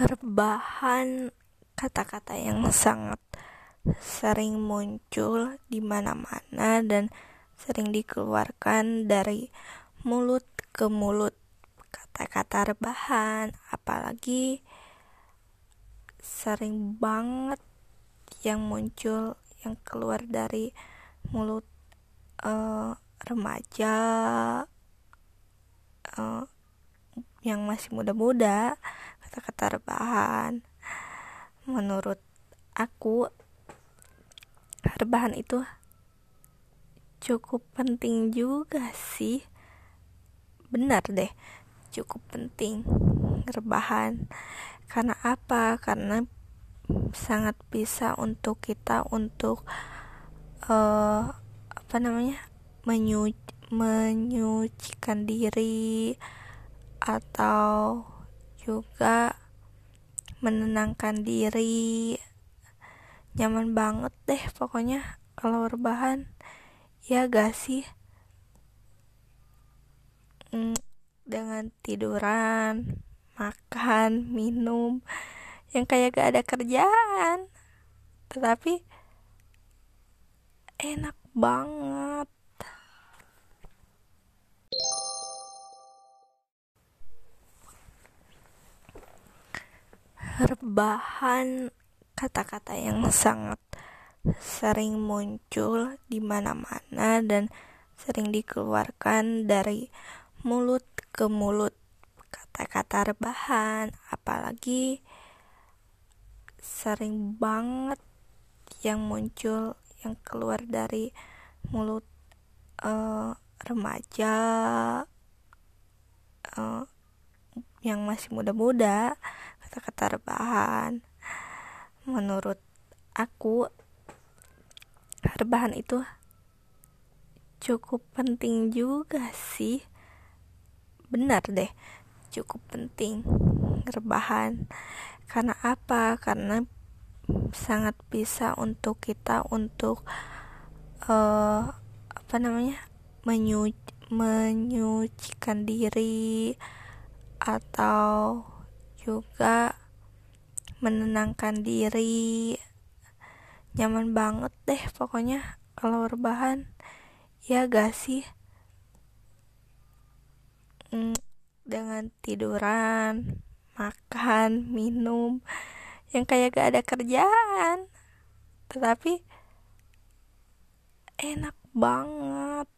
rebahan kata-kata yang sangat sering muncul di mana-mana dan sering dikeluarkan dari mulut ke mulut. Kata-kata rebahan apalagi sering banget yang muncul yang keluar dari mulut uh, remaja uh, yang masih muda-muda kata-kata rebahan menurut aku rebahan itu cukup penting juga sih. Benar deh cukup penting rebahan karena apa? Karena sangat bisa untuk kita untuk uh, apa namanya menyu menyucikan diri atau juga menenangkan diri. Nyaman banget deh pokoknya kalau rebahan. Ya gak sih? Mm, dengan tiduran makan minum yang kayak gak ada kerjaan. Tetapi enak banget rebahan kata-kata yang sangat sering muncul di mana-mana dan sering dikeluarkan dari mulut ke mulut. Kata-kata rebahan apalagi sering banget yang muncul yang keluar dari mulut uh, remaja uh, yang masih muda-muda kata-kata rebahan menurut aku rebahan itu cukup penting juga sih. Benar deh cukup penting rebahan. Karena apa? Karena sangat bisa untuk kita untuk uh, apa namanya menyu menyucikan diri atau juga menenangkan diri. Nyaman banget deh pokoknya kalau rebahan. Ya gak sih? Mm, dengan tiduran makan minum yang kayak gak ada kerjaan. Tetapi enak banget